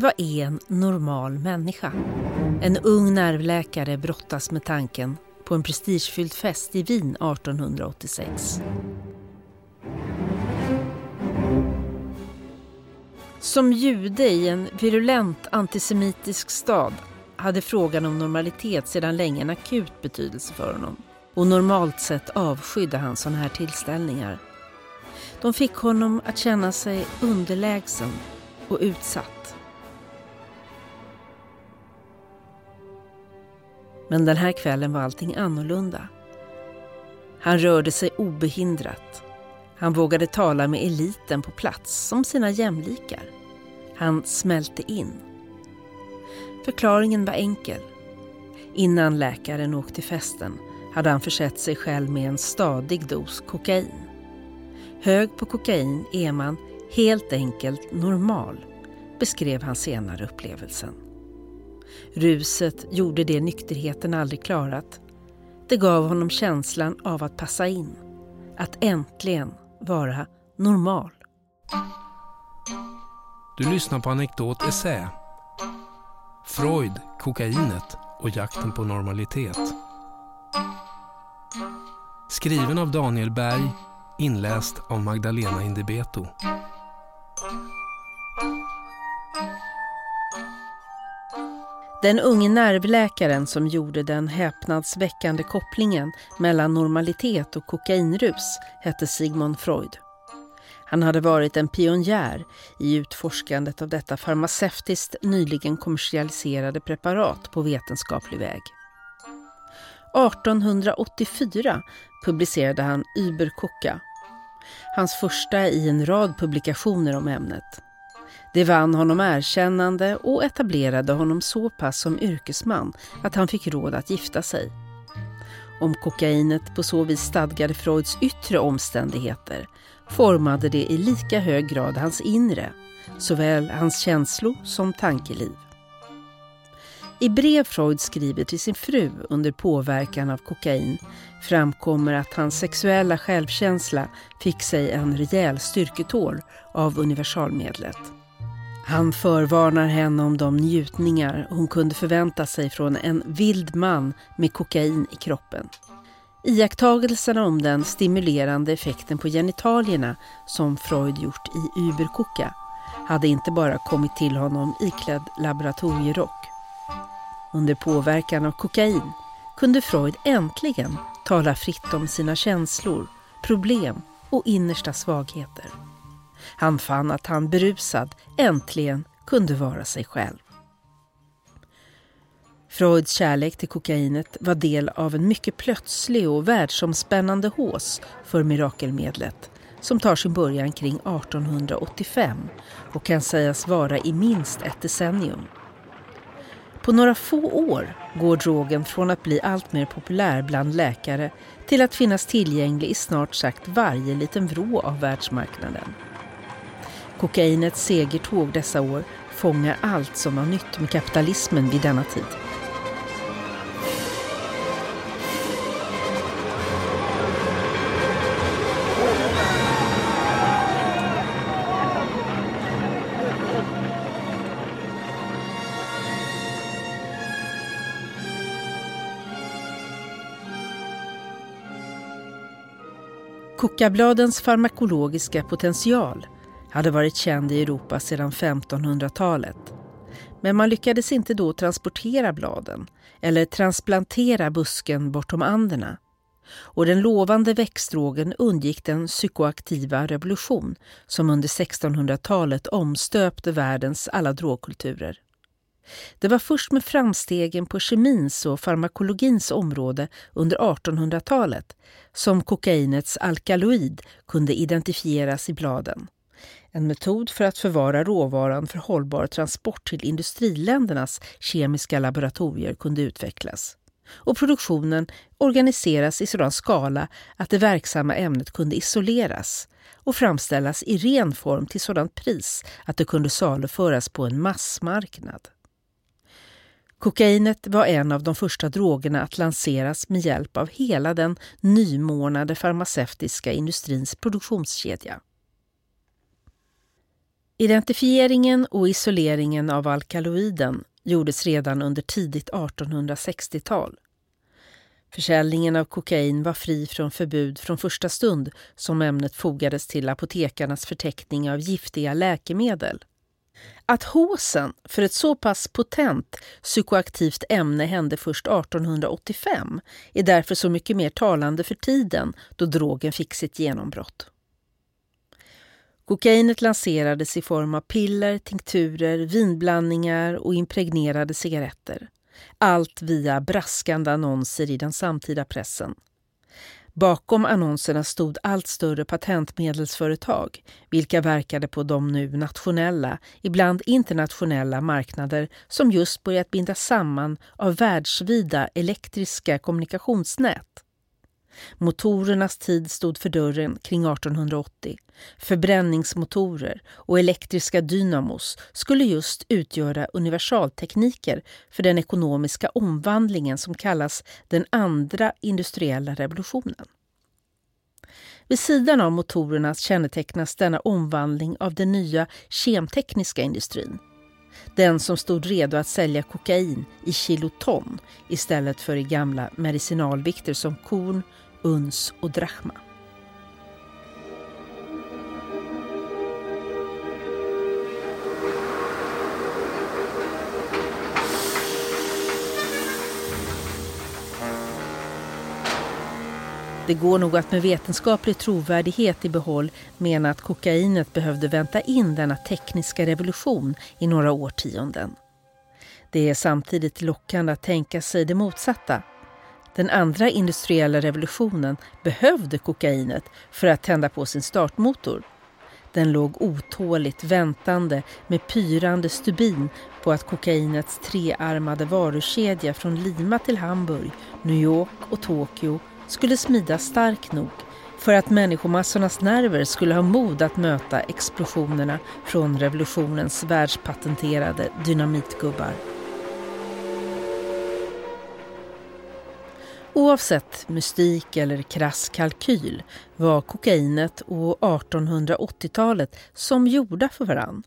Vad är en normal människa? En ung nervläkare brottas med tanken på en prestigefylld fest i Wien 1886. Som jude i en virulent antisemitisk stad hade frågan om normalitet sedan länge en akut betydelse för honom. Och normalt sett avskydde han sådana här tillställningar. De fick honom att känna sig underlägsen och utsatt. Men den här kvällen var allting annorlunda. Han rörde sig obehindrat. Han vågade tala med eliten på plats som sina jämlikar. Han smälte in. Förklaringen var enkel. Innan läkaren åkte till festen hade han försett sig själv med en stadig dos kokain. Hög på kokain är man helt enkelt normal, beskrev han senare upplevelsen. Ruset gjorde det nykterheten aldrig klarat. Det gav honom känslan av att passa in, att äntligen vara normal. Du lyssnar på Anekdot Essä. Freud, kokainet och jakten på normalitet. Skriven av Daniel Berg, inläst av Magdalena Indibeto. Den unge nervläkaren som gjorde den häpnadsväckande kopplingen mellan normalitet och kokainrus hette Sigmund Freud. Han hade varit en pionjär i utforskandet av detta farmaceutiskt nyligen kommersialiserade preparat på vetenskaplig väg. 1884 publicerade han Überkoka, hans första i en rad publikationer om ämnet. Det vann honom erkännande och etablerade honom så pass som yrkesman att han fick råd att gifta sig. Om kokainet på så vis stadgade Freuds yttre omständigheter formade det i lika hög grad hans inre, såväl hans känslo som tankeliv. I brev Freud skriver till sin fru under påverkan av kokain framkommer att hans sexuella självkänsla fick sig en rejäl styrketår av universalmedlet. Han förvarnar henne om de njutningar hon kunde förvänta sig från en vild man med kokain i kroppen. Iakttagelserna om den stimulerande effekten på genitalierna som Freud gjort i Überkoka hade inte bara kommit till honom iklädd laboratorierock. Under påverkan av kokain kunde Freud äntligen tala fritt om sina känslor, problem och innersta svagheter. Han fann att han berusad äntligen kunde vara sig själv. Freuds kärlek till kokainet var del av en mycket plötslig och världsomspännande hås för mirakelmedlet som tar sin början kring 1885 och kan sägas vara i minst ett decennium. På några få år går drogen från att bli allt mer populär bland läkare till att finnas tillgänglig i snart sagt varje liten vrå av världsmarknaden. Kokainets segertåg dessa år fångar allt som var nytt med kapitalismen vid denna tid. Kokabladens farmakologiska potential hade varit känd i Europa sedan 1500-talet. Men man lyckades inte då transportera bladen eller transplantera busken bortom Anderna. Och den lovande växtdrogen undgick den psykoaktiva revolution som under 1600-talet omstöpte världens alla drogkulturer. Det var först med framstegen på kemins och farmakologins område under 1800-talet som kokainets alkaloid kunde identifieras i bladen. En metod för att förvara råvaran för hållbar transport till industriländernas kemiska laboratorier kunde utvecklas. Och produktionen organiseras i sådan skala att det verksamma ämnet kunde isoleras och framställas i ren form till sådant pris att det kunde saluföras på en massmarknad. Kokainet var en av de första drogerna att lanseras med hjälp av hela den nymornade farmaceutiska industrins produktionskedja. Identifieringen och isoleringen av alkaloiden gjordes redan under tidigt 1860-tal. Försäljningen av kokain var fri från förbud från första stund som ämnet fogades till apotekarnas förteckning av giftiga läkemedel. Att håsen för ett så pass potent psykoaktivt ämne hände först 1885 är därför så mycket mer talande för tiden då drogen fick sitt genombrott. Kokainet lanserades i form av piller, tinkturer, vinblandningar och impregnerade cigaretter. Allt via braskande annonser i den samtida pressen. Bakom annonserna stod allt större patentmedelsföretag vilka verkade på de nu nationella, ibland internationella marknader som just börjat bindas samman av världsvida elektriska kommunikationsnät. Motorernas tid stod för dörren kring 1880. Förbränningsmotorer och elektriska dynamos skulle just utgöra universaltekniker för den ekonomiska omvandlingen som kallas den andra industriella revolutionen. Vid sidan av motorerna kännetecknas denna omvandling av den nya kemtekniska industrin. Den som stod redo att sälja kokain i kiloton istället för i gamla medicinalvikter som korn, uns och drachma. Det går nog att med vetenskaplig trovärdighet i behåll mena att kokainet behövde vänta in denna tekniska revolution i några årtionden. Det är samtidigt lockande att tänka sig det motsatta. Den andra industriella revolutionen behövde kokainet för att tända på sin startmotor. Den låg otåligt väntande med pyrande stubin på att kokainets trearmade varukedja från Lima till Hamburg, New York och Tokyo skulle smida stark nog för att människomassornas nerver skulle ha mod att möta explosionerna från revolutionens världspatenterade dynamitgubbar. Oavsett mystik eller krass kalkyl var kokainet och 1880-talet som gjorda för varann.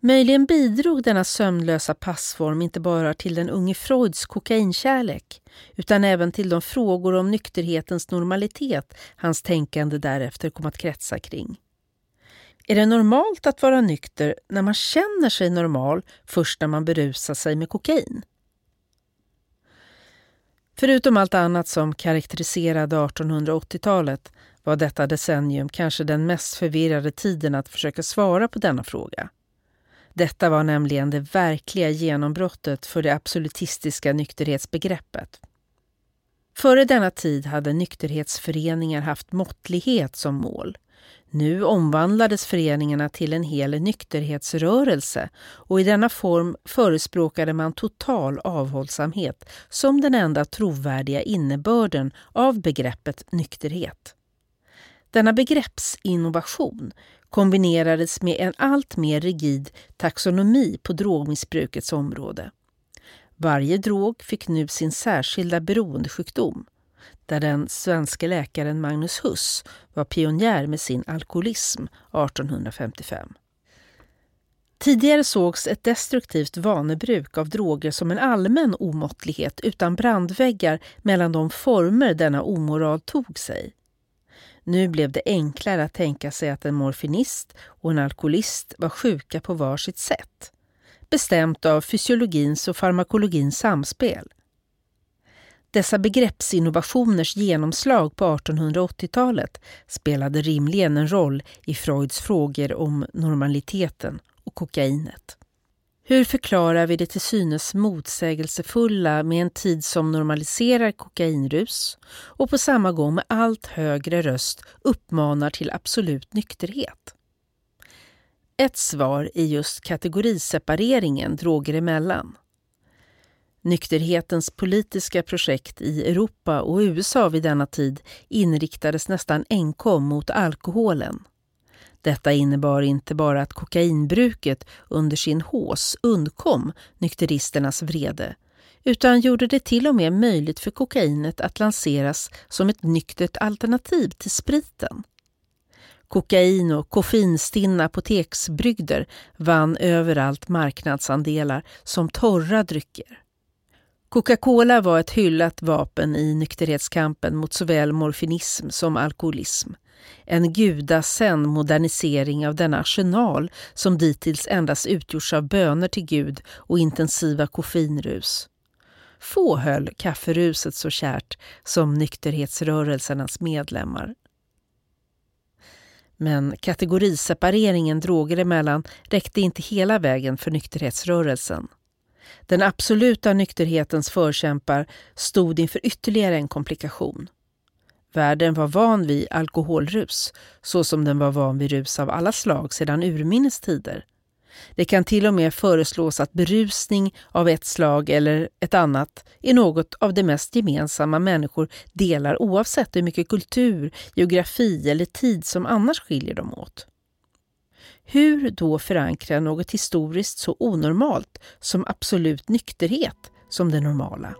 Möjligen bidrog denna sömnlösa passform inte bara till den unge Freuds kokainkärlek utan även till de frågor om nykterhetens normalitet hans tänkande därefter kom att kretsa kring. Är det normalt att vara nykter när man känner sig normal först när man berusar sig med kokain? Förutom allt annat som karaktäriserade 1880-talet var detta decennium kanske den mest förvirrade tiden att försöka svara på denna fråga. Detta var nämligen det verkliga genombrottet för det absolutistiska nykterhetsbegreppet. Före denna tid hade nykterhetsföreningar haft måttlighet som mål. Nu omvandlades föreningarna till en hel nykterhetsrörelse och i denna form förespråkade man total avhållsamhet som den enda trovärdiga innebörden av begreppet nykterhet. Denna begreppsinnovation kombinerades med en allt mer rigid taxonomi på drogmissbrukets område. Varje drog fick nu sin särskilda beroendesjukdom där den svenska läkaren Magnus Huss var pionjär med sin alkoholism 1855. Tidigare sågs ett destruktivt vanebruk av droger som en allmän omåttlighet utan brandväggar mellan de former denna omoral tog sig. Nu blev det enklare att tänka sig att en morfinist och en alkoholist var sjuka på var sitt sätt. Bestämt av fysiologins och farmakologins samspel. Dessa begreppsinnovationers genomslag på 1880-talet spelade rimligen en roll i Freuds frågor om normaliteten och kokainet. Hur förklarar vi det till synes motsägelsefulla med en tid som normaliserar kokainrus och på samma gång med allt högre röst uppmanar till absolut nykterhet? Ett svar är just kategorisepareringen droger emellan. Nykterhetens politiska projekt i Europa och USA vid denna tid inriktades nästan enkom mot alkoholen. Detta innebar inte bara att kokainbruket under sin hås undkom nykteristernas vrede utan gjorde det till och med möjligt för kokainet att lanseras som ett nyktert alternativ till spriten. Kokain och koffeinstinna apoteksbrygder vann överallt marknadsandelar som torra drycker. Coca-Cola var ett hyllat vapen i nykterhetskampen mot såväl morfinism som alkoholism. En gudasänd modernisering av denna arsenal som dittills endast utgjorts av böner till Gud och intensiva koffeinrus. Få höll kafferuset så kärt som nykterhetsrörelsernas medlemmar. Men kategorisepareringen droger emellan räckte inte hela vägen för nykterhetsrörelsen. Den absoluta nykterhetens förkämpar stod inför ytterligare en komplikation. Världen var van vid alkoholrus, så som den var van vid rus av alla slag sedan urminnes tider. Det kan till och med föreslås att berusning av ett slag eller ett annat är något av det mest gemensamma människor delar oavsett hur mycket kultur, geografi eller tid som annars skiljer dem åt. Hur då förankra något historiskt så onormalt som absolut nykterhet som det normala?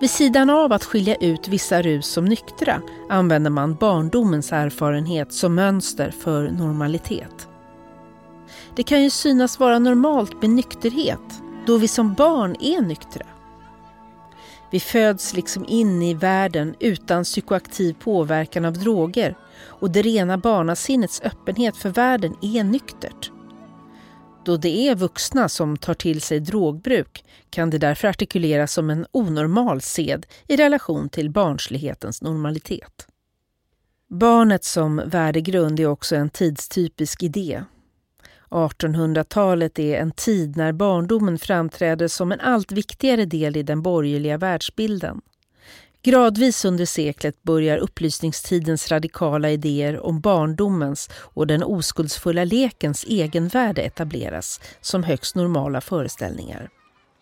Vid sidan av att skilja ut vissa rus som nyktra använder man barndomens erfarenhet som mönster för normalitet. Det kan ju synas vara normalt med nykterhet då vi som barn är nyktra. Vi föds liksom in i världen utan psykoaktiv påverkan av droger och det rena barnasinnets öppenhet för världen är nyktert. Då det är vuxna som tar till sig drogbruk kan det därför artikuleras som en onormal sed i relation till barnslighetens normalitet. Barnet som värdegrund är också en tidstypisk idé. 1800-talet är en tid när barndomen framträder som en allt viktigare del i den borgerliga världsbilden. Gradvis under seklet börjar upplysningstidens radikala idéer om barndomens och den oskuldsfulla lekens egenvärde etableras som högst normala föreställningar.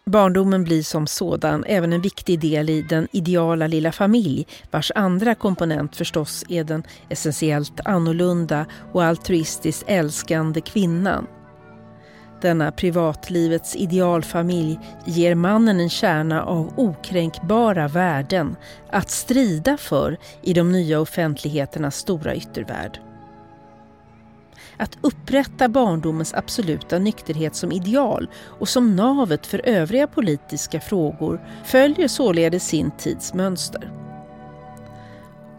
Barndomen blir som sådan även en viktig del i den ideala lilla familj vars andra komponent förstås är den essentiellt annorlunda och altruistiskt älskande kvinnan denna privatlivets idealfamilj ger mannen en kärna av okränkbara värden att strida för i de nya offentligheternas stora yttervärld. Att upprätta barndomens absoluta nykterhet som ideal och som navet för övriga politiska frågor följer således sin tids mönster.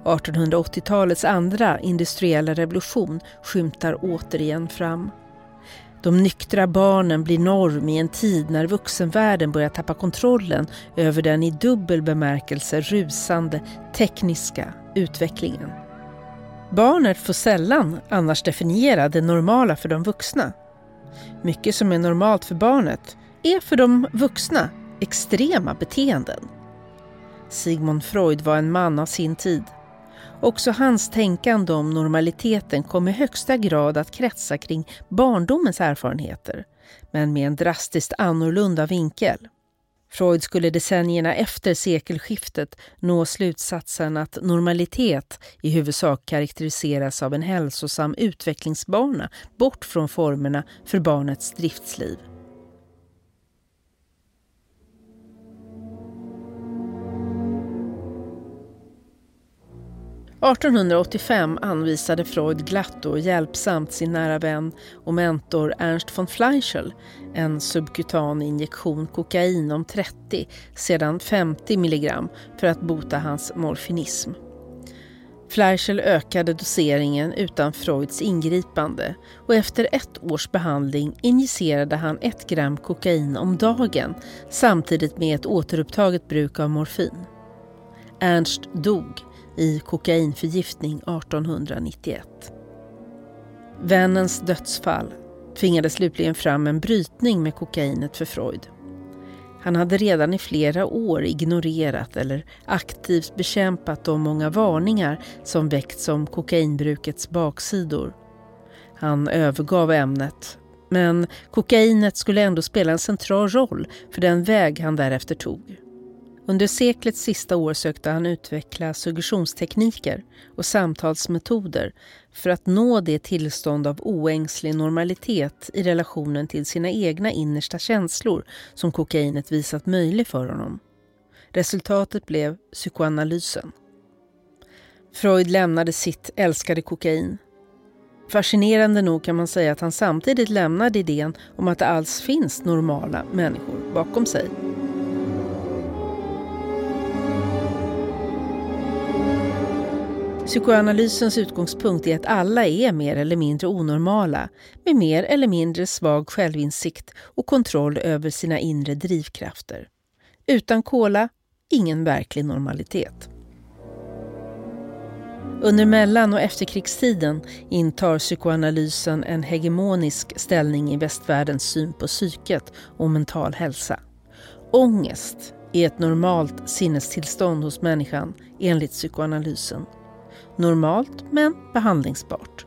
1880-talets andra industriella revolution skymtar återigen fram. De nyktra barnen blir norm i en tid när vuxenvärlden börjar tappa kontrollen över den i dubbel bemärkelse rusande tekniska utvecklingen. Barnet får sällan annars definiera det normala för de vuxna. Mycket som är normalt för barnet är för de vuxna extrema beteenden. Sigmund Freud var en man av sin tid. Också hans tänkande om normaliteten kom i högsta grad att kretsa kring barndomens erfarenheter, men med en drastiskt annorlunda vinkel. Freud skulle decennierna efter sekelskiftet nå slutsatsen att normalitet i huvudsak karaktäriseras av en hälsosam utvecklingsbana bort från formerna för barnets driftsliv. 1885 anvisade Freud glatt och hjälpsamt sin nära vän och mentor Ernst von Fleischel en subkutan injektion kokain om 30, sedan 50 milligram för att bota hans morfinism. Fleischel ökade doseringen utan Freuds ingripande och efter ett års behandling injicerade han ett gram kokain om dagen samtidigt med ett återupptaget bruk av morfin. Ernst dog i kokainförgiftning 1891. Vännens dödsfall tvingade slutligen fram en brytning med kokainet för Freud. Han hade redan i flera år ignorerat eller aktivt bekämpat de många varningar som väckts om kokainbrukets baksidor. Han övergav ämnet, men kokainet skulle ändå spela en central roll för den väg han därefter tog. Under seklets sista år sökte han utveckla suggestionstekniker och samtalsmetoder för att nå det tillstånd av oängslig normalitet i relationen till sina egna innersta känslor som kokainet visat möjlig för honom. Resultatet blev psykoanalysen. Freud lämnade sitt älskade kokain. Fascinerande nog kan man säga att han samtidigt lämnade idén om att det alls finns normala människor bakom sig. Psykoanalysens utgångspunkt är att alla är mer eller mindre onormala med mer eller mindre svag självinsikt och kontroll över sina inre drivkrafter. Utan kola, ingen verklig normalitet. Under mellan och efterkrigstiden intar psykoanalysen en hegemonisk ställning i västvärldens syn på psyket och mental hälsa. Ångest är ett normalt sinnestillstånd hos människan enligt psykoanalysen. Normalt men behandlingsbart.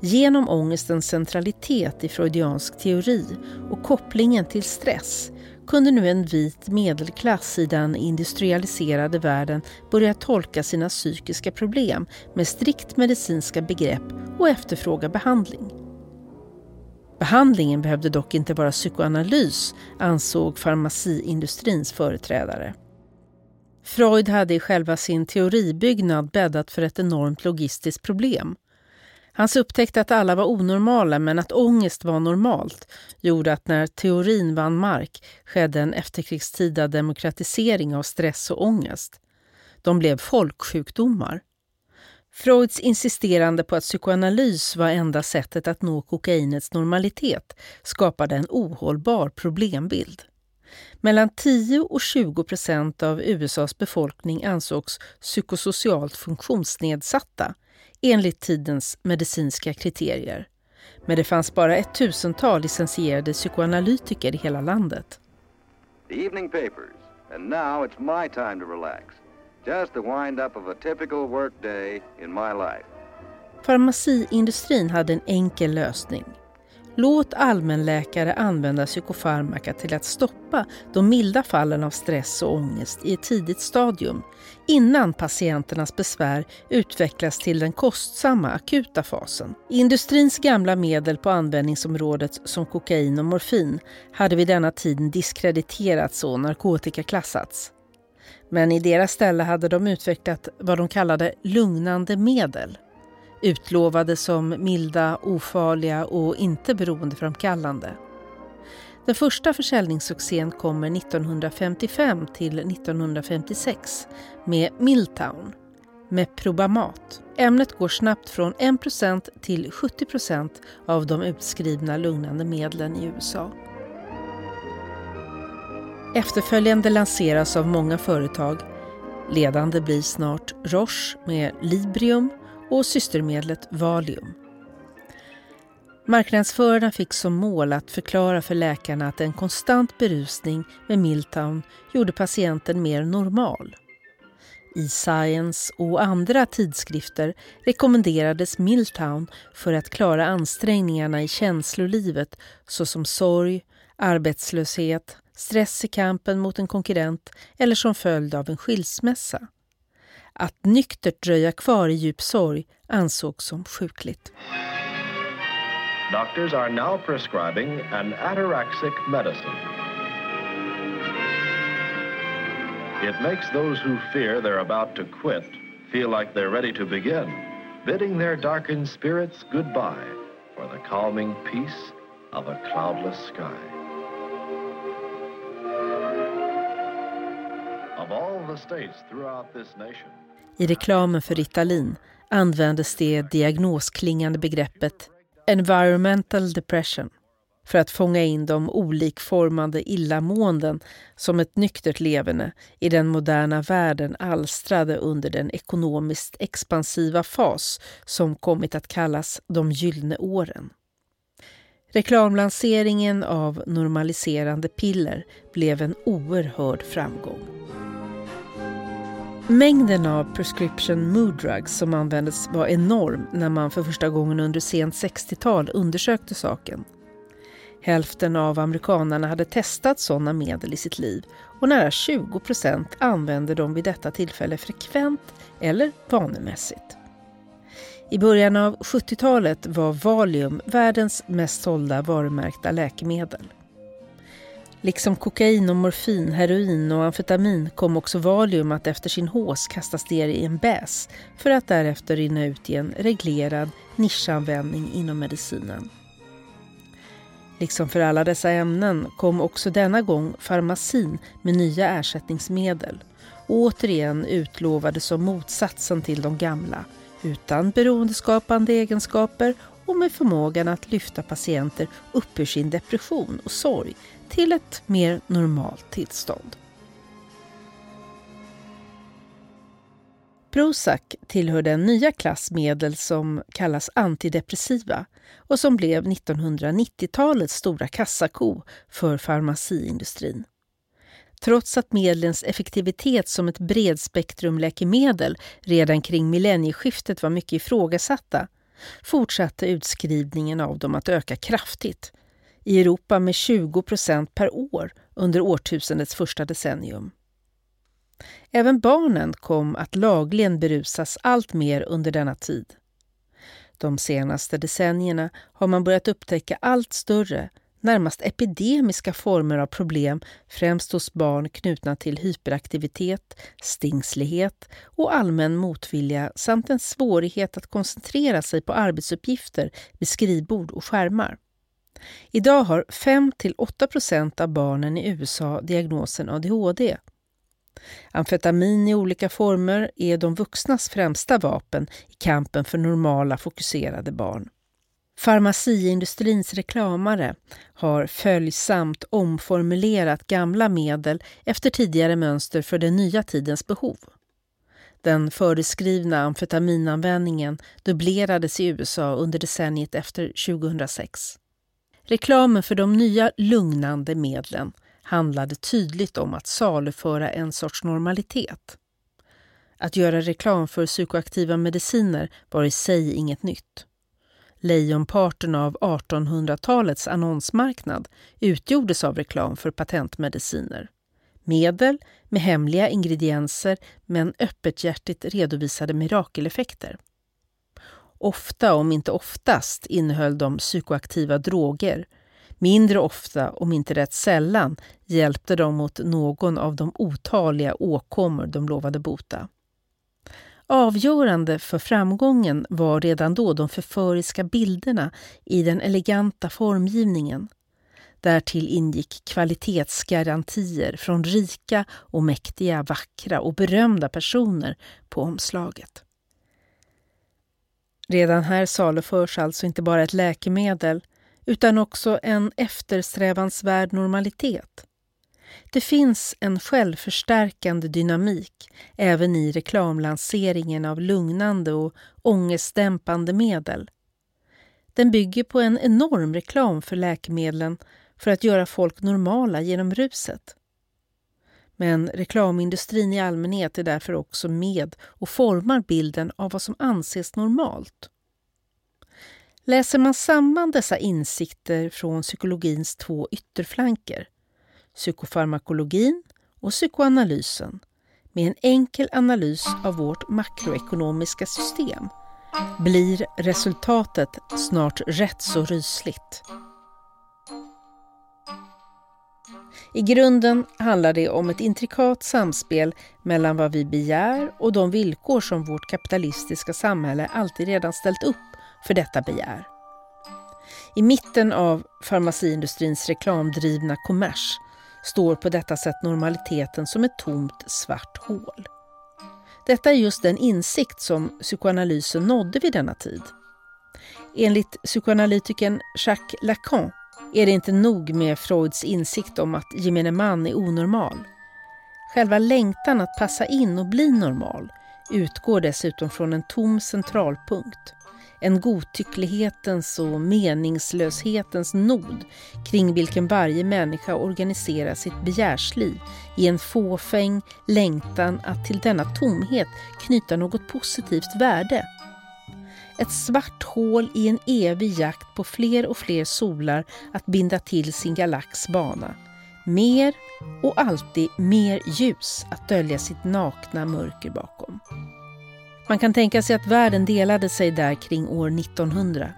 Genom ångestens centralitet i freudiansk teori och kopplingen till stress kunde nu en vit medelklass i den industrialiserade världen börja tolka sina psykiska problem med strikt medicinska begrepp och efterfråga behandling. Behandlingen behövde dock inte vara psykoanalys, ansåg farmaciindustrins företrädare. Freud hade i själva sin teoribyggnad bäddat för ett enormt logistiskt problem. Hans upptäckt att alla var onormala men att ångest var normalt gjorde att när teorin vann mark skedde en efterkrigstida demokratisering av stress och ångest. De blev folksjukdomar. Freuds insisterande på att psykoanalys var enda sättet att nå kokainets normalitet skapade en ohållbar problembild. Mellan 10 och 20 procent av USAs befolkning ansågs psykosocialt funktionsnedsatta enligt tidens medicinska kriterier. Men det fanns bara ett tusental licensierade psykoanalytiker i hela landet. The evening papers and now it's my time to relax. Just the wind up of a typical work day in my life. Farmaciindustrin hade en enkel lösning. Låt allmänläkare använda psykofarmaka till att stoppa de milda fallen av stress och ångest i ett tidigt stadium innan patienternas besvär utvecklas till den kostsamma akuta fasen. Industrins gamla medel på användningsområdet som kokain och morfin hade vid denna tid diskrediterats och narkotikaklassats. Men i deras ställe hade de utvecklat vad de kallade lugnande medel utlovade som milda, ofarliga och inte beroendeframkallande. Den första försäljningssuccén kommer 1955 till 1956 med Milltown med Probamat. Ämnet går snabbt från 1% till 70% av de utskrivna lugnande medlen i USA. Efterföljande lanseras av många företag. Ledande blir snart Roche med Librium och systermedlet Valium. Marknadsförarna fick som mål att förklara för läkarna att en konstant berusning med Miltown gjorde patienten mer normal. I Science och andra tidskrifter rekommenderades Miltown för att klara ansträngningarna i känslolivet såsom sorg, arbetslöshet, stress i kampen mot en konkurrent eller som följd av en skilsmässa. Att nyktert dröja kvar i djup sorg ansågs som sjukligt. Doctors are now prescribing an ataraxic medicine. It makes those who fear they're about to quit feel like they're ready to begin, bidding their darkened spirits goodbye for the calming peace of a cloudless sky. Of all the states throughout this nation, I reklamen för Ritalin användes det diagnosklingande begreppet environmental depression för att fånga in de olikformade illamåenden som ett nyktert leverne i den moderna världen alstrade under den ekonomiskt expansiva fas som kommit att kallas de gyllene åren. Reklamlanseringen av normaliserande piller blev en oerhörd framgång. Mängden av prescription mood drugs som användes var enorm när man för första gången under sent 60-tal undersökte saken. Hälften av amerikanarna hade testat sådana medel i sitt liv och nära 20 procent använde dem vid detta tillfälle frekvent eller vanemässigt. I början av 70-talet var Valium världens mest sålda varumärkta läkemedel. Liksom kokain och morfin, heroin och amfetamin kom också Valium att efter sin hås kastas ner i en bäs för att därefter rinna ut i en reglerad nischanvändning inom medicinen. Liksom för alla dessa ämnen kom också denna gång farmacin med nya ersättningsmedel återigen utlovade som motsatsen till de gamla utan beroendeskapande egenskaper och med förmågan att lyfta patienter upp ur sin depression och sorg till ett mer normalt tillstånd. Prozac tillhör den nya klass medel som kallas antidepressiva och som blev 1990-talets stora kassako för farmaciindustrin. Trots att medlens effektivitet som ett bredspektrumläkemedel redan kring millennieskiftet var mycket ifrågasatta fortsatte utskrivningen av dem att öka kraftigt. I Europa med 20 procent per år under årtusendets första decennium. Även barnen kom att lagligen berusas allt mer under denna tid. De senaste decennierna har man börjat upptäcka allt större, närmast epidemiska former av problem främst hos barn knutna till hyperaktivitet, stingslighet och allmän motvilja samt en svårighet att koncentrera sig på arbetsuppgifter vid skrivbord och skärmar. Idag har 5-8 av barnen i USA diagnosen ADHD. Amfetamin i olika former är de vuxnas främsta vapen i kampen för normala, fokuserade barn. Farmaciindustrins reklamare har följsamt omformulerat gamla medel efter tidigare mönster för den nya tidens behov. Den föreskrivna amfetaminanvändningen dubblerades i USA under decenniet efter 2006. Reklamen för de nya lugnande medlen handlade tydligt om att saluföra en sorts normalitet. Att göra reklam för psykoaktiva mediciner var i sig inget nytt. Lejonparten av 1800-talets annonsmarknad utgjordes av reklam för patentmediciner. Medel med hemliga ingredienser men öppenhjärtigt redovisade mirakeleffekter. Ofta, om inte oftast, innehöll de psykoaktiva droger. Mindre ofta, om inte rätt sällan, hjälpte de mot någon av de otaliga åkommor de lovade bota. Avgörande för framgången var redan då de förföriska bilderna i den eleganta formgivningen. Därtill ingick kvalitetsgarantier från rika och mäktiga, vackra och berömda personer på omslaget. Redan här saluförs alltså inte bara ett läkemedel utan också en eftersträvansvärd normalitet. Det finns en självförstärkande dynamik även i reklamlanseringen av lugnande och ångestdämpande medel. Den bygger på en enorm reklam för läkemedlen för att göra folk normala genom ruset. Men reklamindustrin i allmänhet är därför också med och formar bilden av vad som anses normalt. Läser man samman dessa insikter från psykologins två ytterflanker, psykofarmakologin och psykoanalysen, med en enkel analys av vårt makroekonomiska system, blir resultatet snart rätt så rysligt. I grunden handlar det om ett intrikat samspel mellan vad vi begär och de villkor som vårt kapitalistiska samhälle alltid redan ställt upp för detta begär. I mitten av farmaciindustrins reklamdrivna kommers står på detta sätt normaliteten som ett tomt svart hål. Detta är just den insikt som psykoanalysen nådde vid denna tid. Enligt psykoanalytikern Jacques Lacan är det inte nog med Freuds insikt om att gemene man är onormal. Själva längtan att passa in och bli normal utgår dessutom från en tom centralpunkt. En godtycklighetens och meningslöshetens nod kring vilken varje människa organiserar sitt begärsliv i en fåfäng längtan att till denna tomhet knyta något positivt värde ett svart hål i en evig jakt på fler och fler solar att binda till sin galax bana. Mer och alltid mer ljus att dölja sitt nakna mörker bakom. Man kan tänka sig att världen delade sig där kring år 1900.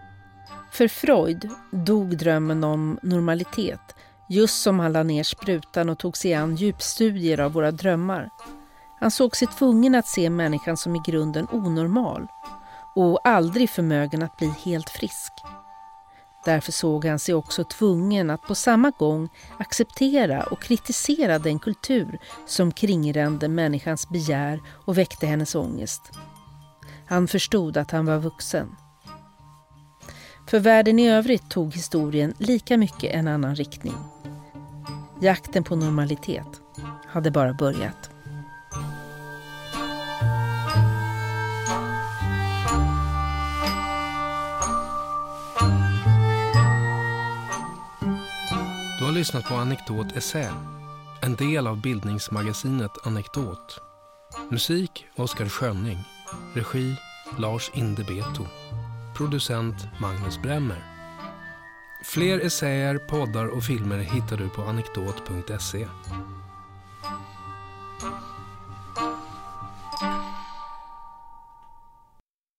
För Freud dog drömmen om normalitet Just som han la ner sprutan och tog sig an djupstudier av våra drömmar. Han såg sig tvungen att se människan som i grunden onormal och aldrig förmögen att bli helt frisk. Därför såg han sig också tvungen att på samma gång acceptera och kritisera den kultur som kringrände människans begär och väckte hennes ångest. Han förstod att han var vuxen. För världen i övrigt tog historien lika mycket en annan riktning. Jakten på normalitet hade bara börjat. Du har lyssnat på Anekdot Essä, en del av bildningsmagasinet Anekdot. Musik Oskar Schönning, regi Lars Indebeto, producent Magnus Bremmer. Fler essäer, poddar och filmer hittar du på anekdot.se.